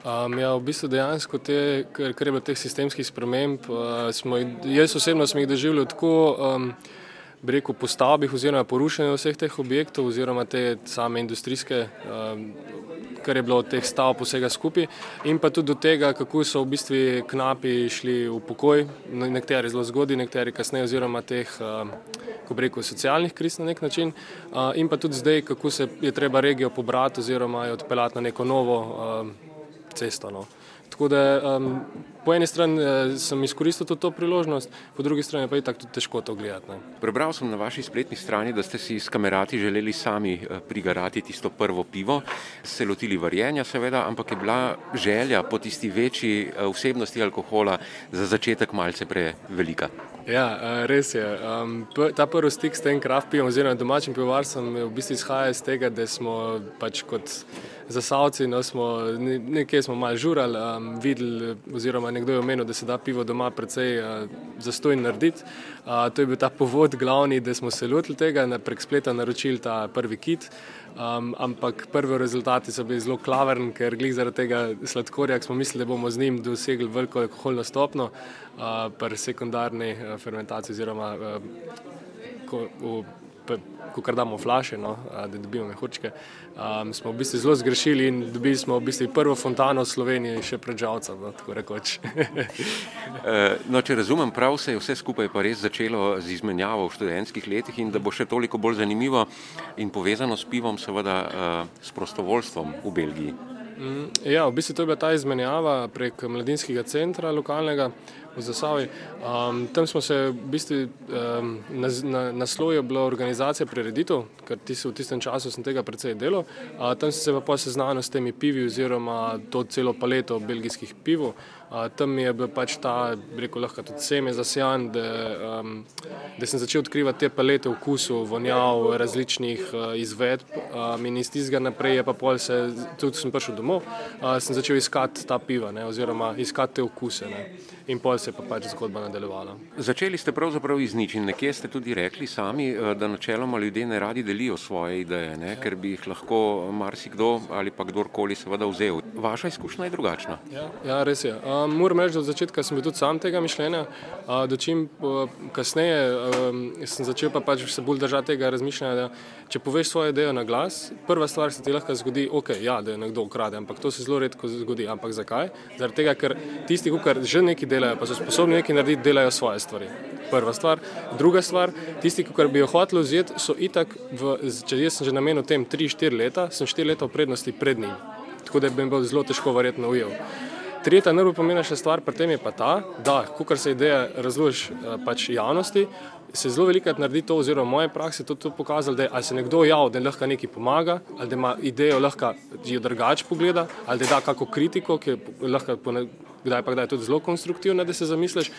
Um, ja, v bistvu dejansko te, kar, kar je bilo teh sistemskih sprememb, uh, smo, jaz osebno sem jih doživljal tako, um, bi rekel, po stavbih oziroma porušenju vseh teh objektov oziroma te same industrijske, um, kar je bilo od teh stavb vsega skupaj. In pa tudi do tega, kako so v bistvu knapi šli v pokoj, nekateri zelo zgodaj, nekateri kasneje oziroma teh, um, ko bi rekel, socialnih kriz na nek način. Uh, in pa tudi zdaj, kako se je treba regijo pobrati oziroma jo odpeljati na neko novo um, cesto. No. Tako da um, po eni strani uh, sem izkoristil to, to priložnost, po drugi strani pa je tako tudi težko to gledati. Ne. Prebral sem na vaši spletni strani, da ste si s kamerati želeli sami uh, prigarati tisto prvo pivo, se lotili varjenja, seveda, ampak je bila želja po tisti večji uh, vsebnosti alkohola za začetek malce prevelika. Ja, res je. Um, ta prvi stik s tem kraftom, oziroma domačim pivovarstvom, v bistvu izhaja iz tega, da smo pač kot zasavci, no, smo, nekje smo malo žurali, um, videli, oziroma nekdo je omenil, da se da pivo doma precej uh, zastojno narediti. Uh, to je bil ta povod glavni, da smo se lotili tega, na prek spleta naročili ta prvi kit. Um, ampak prvi rezultati so bili zelo klavrni, ker glih zaradi tega sladkorja, ki smo mislili, da bomo z njim dosegli veliko alkoholno stopno, uh, pri sekundarni uh, fermentaciji oziroma uh, ko, v ko kar damo flaše, no, da dobimo mehurčke. Um, smo v bistvu zelo zgrešili in dobili smo v bistvu prvo fontano v Sloveniji, še pred žalcem. No, eh, no, če razumem prav, se je vse skupaj pa res začelo z izmenjavo v študentskih letih in da bo še toliko bolj zanimivo in povezano s pivom, seveda uh, s prostovoljstvom v Belgiji. Mm, ja, v bistvu to je bila ta izmenjava prek mladinskega centra lokalnega v Zasavi. Um, tam smo se v bistvu um, na, na, naslovili, bila organizacija prireditev, ker tis, v tistem času sem tega precej delal. Uh, tam sem se pa seznanil s temi pivi oziroma to celo paleto belgijskih pivov. Uh, tam je bil pač ta, rekel lahko tudi seme zasjan, da, um, da sem začel odkrivati te palete vkusov, vonjav, različnih uh, izvedb um, in iz tistega naprej je pa pol se, tudi sem prišel domov, uh, sem začel iskati ta piva ne, oziroma iskati te vkuse. Ne. In pol se je pa pač zgodba nadaljevala. Začeli ste pravzaprav iz nič in nekje ste tudi rekli sami, eh, da načeloma ljudje ne radi delijo svoje ideje, ne, ker bi jih lahko marsikdo ali pa kdorkoli seveda vzel. Vaša izkušnja je drugačna. Ja, ja res je. Um, moram reči, da od začetka sem bil tudi sam tega mišljenja, uh, da čim uh, kasneje um, sem začel pa pač se bolj držati tega razmišljanja, da če poveš svojo idejo na glas, prva stvar se ti lahko zgodi, okay, ja, da je nekdo ukrade, ampak to se zelo redko zgodi. Ampak zakaj? Zaradi tega, ker tisti, ki že nekaj delajo, pa so sposobni nekaj narediti, delajo svoje stvari. Prva stvar. Druga stvar, tisti, ki bi jo hoteli vzeti, so itak, v, če jaz sem že namenil tem 3-4 leta, sem 4 leta v prednosti pred njim. Tako da bi jim bilo zelo težko verjetno ujel. Tretja najbolj pomembnejša stvar pri tem je pa ta, da, ko se ideja razloži eh, pač javnosti, se zelo velikokrat naredi to, oziroma v moje praksi to, to pokazalo, da je se nekdo javil, da lahko nekaj pomaga, ali da ima idejo, lahko jo drugače pogleda, ali da da kako kritiko, ki je lahko kdaj pa kdaj tudi zelo konstruktivna, da se zamisliš.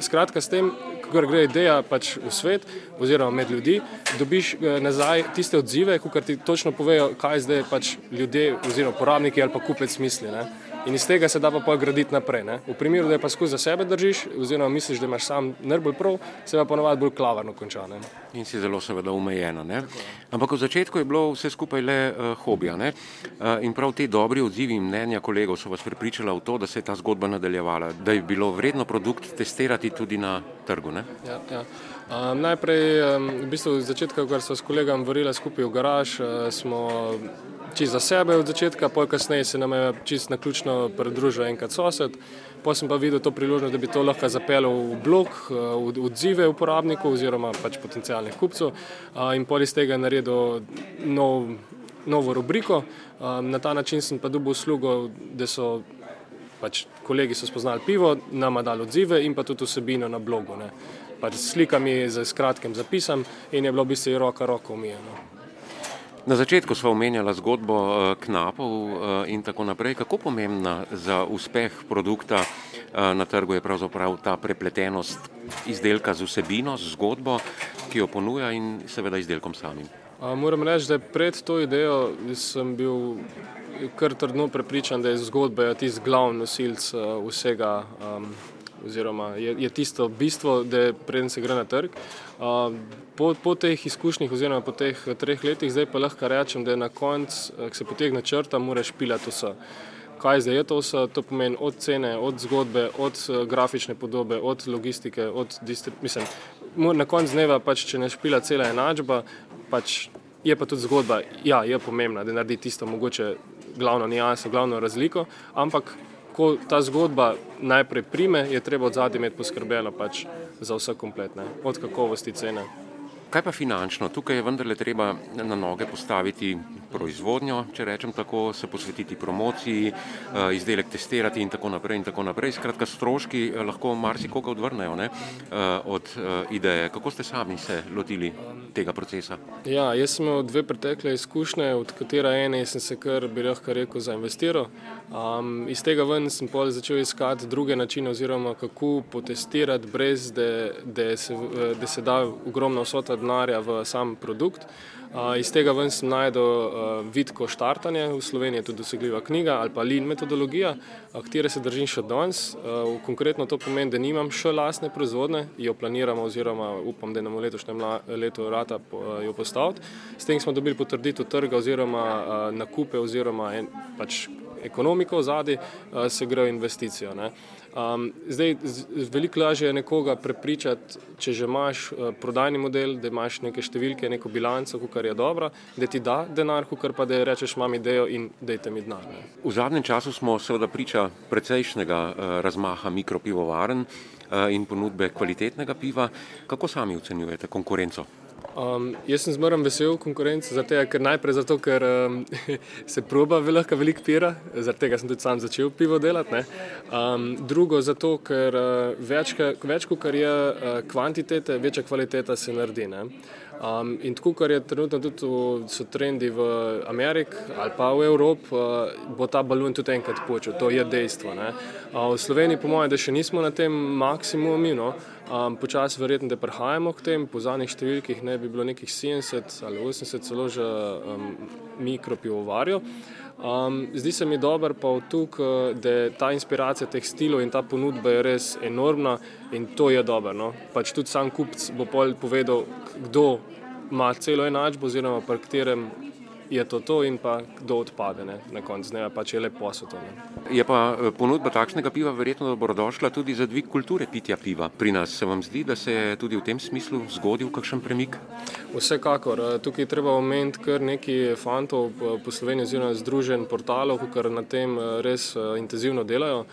Skratka, s tem, ko gre ideja pač v svet oziroma med ljudi, dobiš nazaj tiste odzive, ko ti točno povejo, kaj zdaj pač ljudje oziroma porabniki ali pa kupec misli. Ne? In iz tega se da pa graditi naprej. Ne? V primeru, da je pa skozi za sebe držiš, oziroma misliš, da imaš sam najbolj prav, se pa ponovadi bolj klavarno konča. Ne? In si zelo, seveda, umejena. Ne? Ampak v začetku je bilo vse skupaj le uh, hobija. Uh, in prav ti dobri odzivi in mnenja kolegov so vas pripričala v to, da se je ta zgodba nadaljevala, da je bilo vredno produkt testirati tudi na trgu. Ja, ja. Um, najprej, um, v bistvu, začetka, ko smo s kolegom vrili skupaj v garaž, uh, smo čisto za sebe od začetka, pol kasneje se nam je čisto na ključno pridružil enkrat sosed. Potem sem pa videl to priložnost, da bi to lahko zapeljal v blog, v odzive uporabnikov oziroma pač potencijalnih kupcev in pol iz tega naredil nov, novo rubriko. Na ta način sem pa dobil uslugo, da so pač kolegi so spoznali pivo, nama dali odzive in pa tudi vsebino na blogu. Ne. Pač s slikami, z kratkim zapisom in je bilo v bistvu roka roko umijeno. Na začetku smo omenjali zgodbo eh, knapov eh, in tako naprej. Kako pomembna za uspeh produkta eh, na trgu je pravzaprav ta prepletenost izdelka z vsebino, z zgodbo, ki jo ponuja in seveda izdelkom samim? Moram reči, da pred to idejo sem bil kar trdno prepričan, da je zgodba tisti glavni nosilc vsega. Um, oziroma je, je tisto bistvo, da preden se gre na trg. Po, po teh izkušnjah, oziroma po teh treh letih, zdaj pa lahko rečem, da je na koncu, ko se potegne črta, moraš pilati vse. kaj zdaj je to vse, to pomeni od cene, od zgodbe, od uh, grafične podobe, od logistike, od mislim, na koncu dneva pač, če ne špila cela enačba, pač je pa tudi zgodba, ja, je pomembna, da naredi tisto mogoče glavno nijanso, glavno razliko, ampak ko ta zgodba najprej prime, je treba od zadnje imeti poskrbljeno pač za vse kompletne, od kakovosti cene. Kaj pa finančno? Tukaj je vendarle treba na noge postaviti proizvodnjo, če rečem tako, se posvetiti promociji, eh, izdelek testirati in tako naprej. In tako naprej. Skratka, stroški eh, lahko marsikoga odvrnejo ne, eh, od ideje. Kako ste sami se lotili tega procesa? Ja, jaz sem imel dve pretekle izkušnje, od katera ene sem se kar bi lahko rekel za investiral. Um, iz tega ven sem začel iskati druge načine oziroma kako potestirati brez, da, se, se da ogromna vsota denarja v sam produkt. Uh, iz tega ven sem najdel uh, vidko štartanje, v Sloveniji je tudi dosegljiva knjiga ali pa lean metodologija, katere se držim še danes. Uh, konkretno to pomeni, da nimam še lastne proizvodne, jo planiramo oziroma upam, da nam v letošnjem letu rata uh, jo postaviti. S tem smo dobili potrditev trga oziroma uh, nakupe oziroma en, pač ekonomiko v zadnji, uh, se gre v investicijo. Ne. Um, zdaj, veliko lažje je nekoga prepričati, če že imaš uh, prodajni model, da imaš neke številke, neko bilanco, kar je dobro, da ti da denar, kar pa da rečeš, imam idejo in dajte mi denar. Ne. V zadnjem času smo seveda priča precejšnjega uh, razmaha mikropivovaren uh, in ponudbe kvalitetnega piva. Kako sami ocenjujete konkurenco? Um, jaz sem zmeraj vesel konkurence, zato, ker najprej zato, ker um, se proba veliko, veliko pira, zaradi tega sem tudi sam začel pivo delati. Um, drugo, zato, ker uh, več, več kot je uh, kvantitete, večja kvaliteta se naredi. Ne? Um, in tako, kar je trenutno tudi v, so trendi v Ameriki ali pa v Evropi, uh, bo ta balon tudi enkrat počel, to je dejstvo. Uh, v Sloveniji, po mojem, da še nismo na tem maksimumu, no? um, počasi verjetno, da prehajamo k tem, po zadnjih številkih ne bi bilo nekih 70 ali 80 celo že um, mikropivovarjev. Um, zdi se mi dobro pa tukaj, da ta inspiracija teh stilov in ta ponudba je res enormna in to je dobro. No? Pač tudi sam kupc bo povedal, kdo ima celo enačbo oziroma pri katerem je to to in pa kdo odpade ne? na koncu dneva, pa če je lepo posod. Je pa eh, ponudba takšnega piva verjetno dobrodošla tudi za dvig kulture pitja piva. Pri nas se vam zdi, da se je tudi v tem smislu zgodil kakšen premik? Vsekakor. Eh, tukaj treba omeniti kar nekaj fantov eh, po Sloveniji oziroma združen portalov, ki na tem res intenzivno delajo.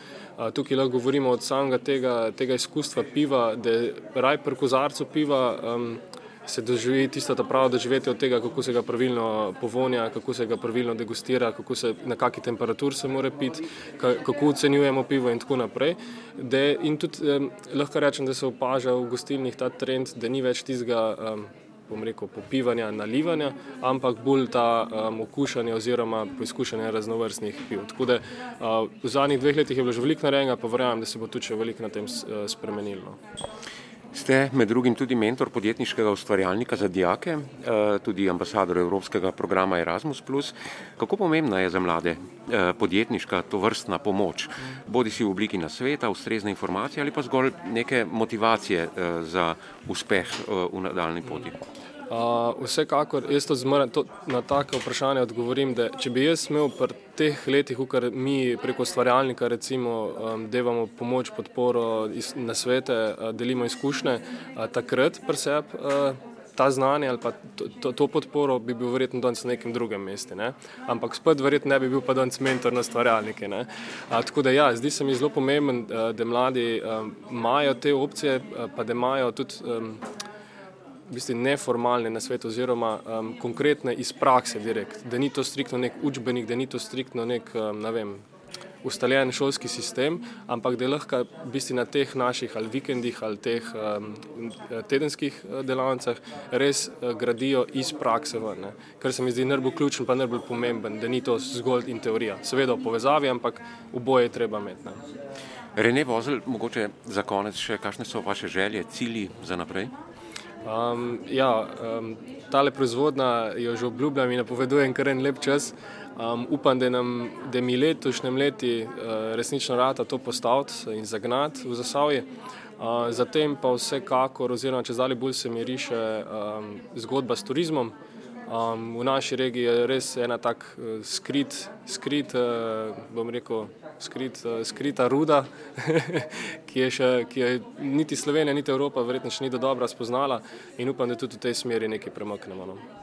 Tukaj lahko govorimo od samega tega, tega izkustva piva, da je raj pri kozarcu piva. Um, se doživi tisto pravo doživetje od tega, kako se ga pravilno povonja, kako se ga pravilno degustira, se, na kakšni temperaturi se mora piti, kako ocenjujemo pivo in tako naprej. De, in tudi eh, lahko rečem, da se opaža v gostilnih ta trend, da ni več tistega. Eh, Rekel, popivanja, nalivanja, ampak bolj ta um, okušanje oziroma poizkušanje raznovrstnih piv. Tako da uh, v zadnjih dveh letih je bilo že veliko narejenega, pa verjamem, da se bo tudi še veliko na tem uh, spremenilo. Ste med drugim tudi mentor podjetniškega ustvarjalnika za dijake, eh, tudi ambasador Evropskega programa Erasmus. Kako pomembna je za mlade eh, podjetniška to vrstna pomoč, bodi si v obliki nasveta, ustrezne informacije ali pa zgolj neke motivacije eh, za uspeh v nadaljni poti? Uh, vsekakor, jaz to zmeren, to, na take vprašanje odgovorim, da če bi jaz imel pri teh letih, v kar mi preko stvarjalnika recimo um, devamo pomoč, podporo iz, na svete, uh, delimo izkušnje, uh, takrat preseb uh, ta znanje ali pa to, to, to podporo bi bil verjetno danes na nekem drugem mestu. Ne? Ampak spet verjetno ne bi bil pa danes mentor na stvarjalnike. Uh, tako da ja, zdi se mi zelo pomemben, uh, da mladi imajo te opcije, pa da imajo tudi um, v bistvu neformalne na svetu, oziroma um, konkretne iz prakse, direkt. da ni to striktno nek učbenik, da ni to striktno nek um, ne vem, ustaljen šolski sistem, ampak da lahko v bistvu na teh naših ali vikendih ali teh um, tedenskih uh, delavnicah res uh, gradijo iz prakse. Ven, Kar se mi zdi najbolj ključen, pa najbolj pomemben, da ni to zgolj in teorija. Seveda v povezavi, ampak oboje treba imeti. Ne. Rene Vozel, mogoče za konec še, kakšne so vaše želje, cilji za naprej? Um, ja, um, tale proizvodnja jo že obljubljam in napovedujem kar en lep čas. Um, upam, da, nam, da mi letošnjem leti uh, resnično rata to postaviti in zagnati v zasavje. Uh, zatem pa vsekakor, oziroma če zdaj bolj se mi riše um, zgodba s turizmom. Um, v naši regiji je res ena tak uh, skrit, skrit uh, bom rekel, skrit, uh, skrita ruda, ki je še, ki je niti Slovenija, niti Evropa verjetno še ni do dobro spoznala in upam, da tudi v tej smeri nekaj premaknemo. No.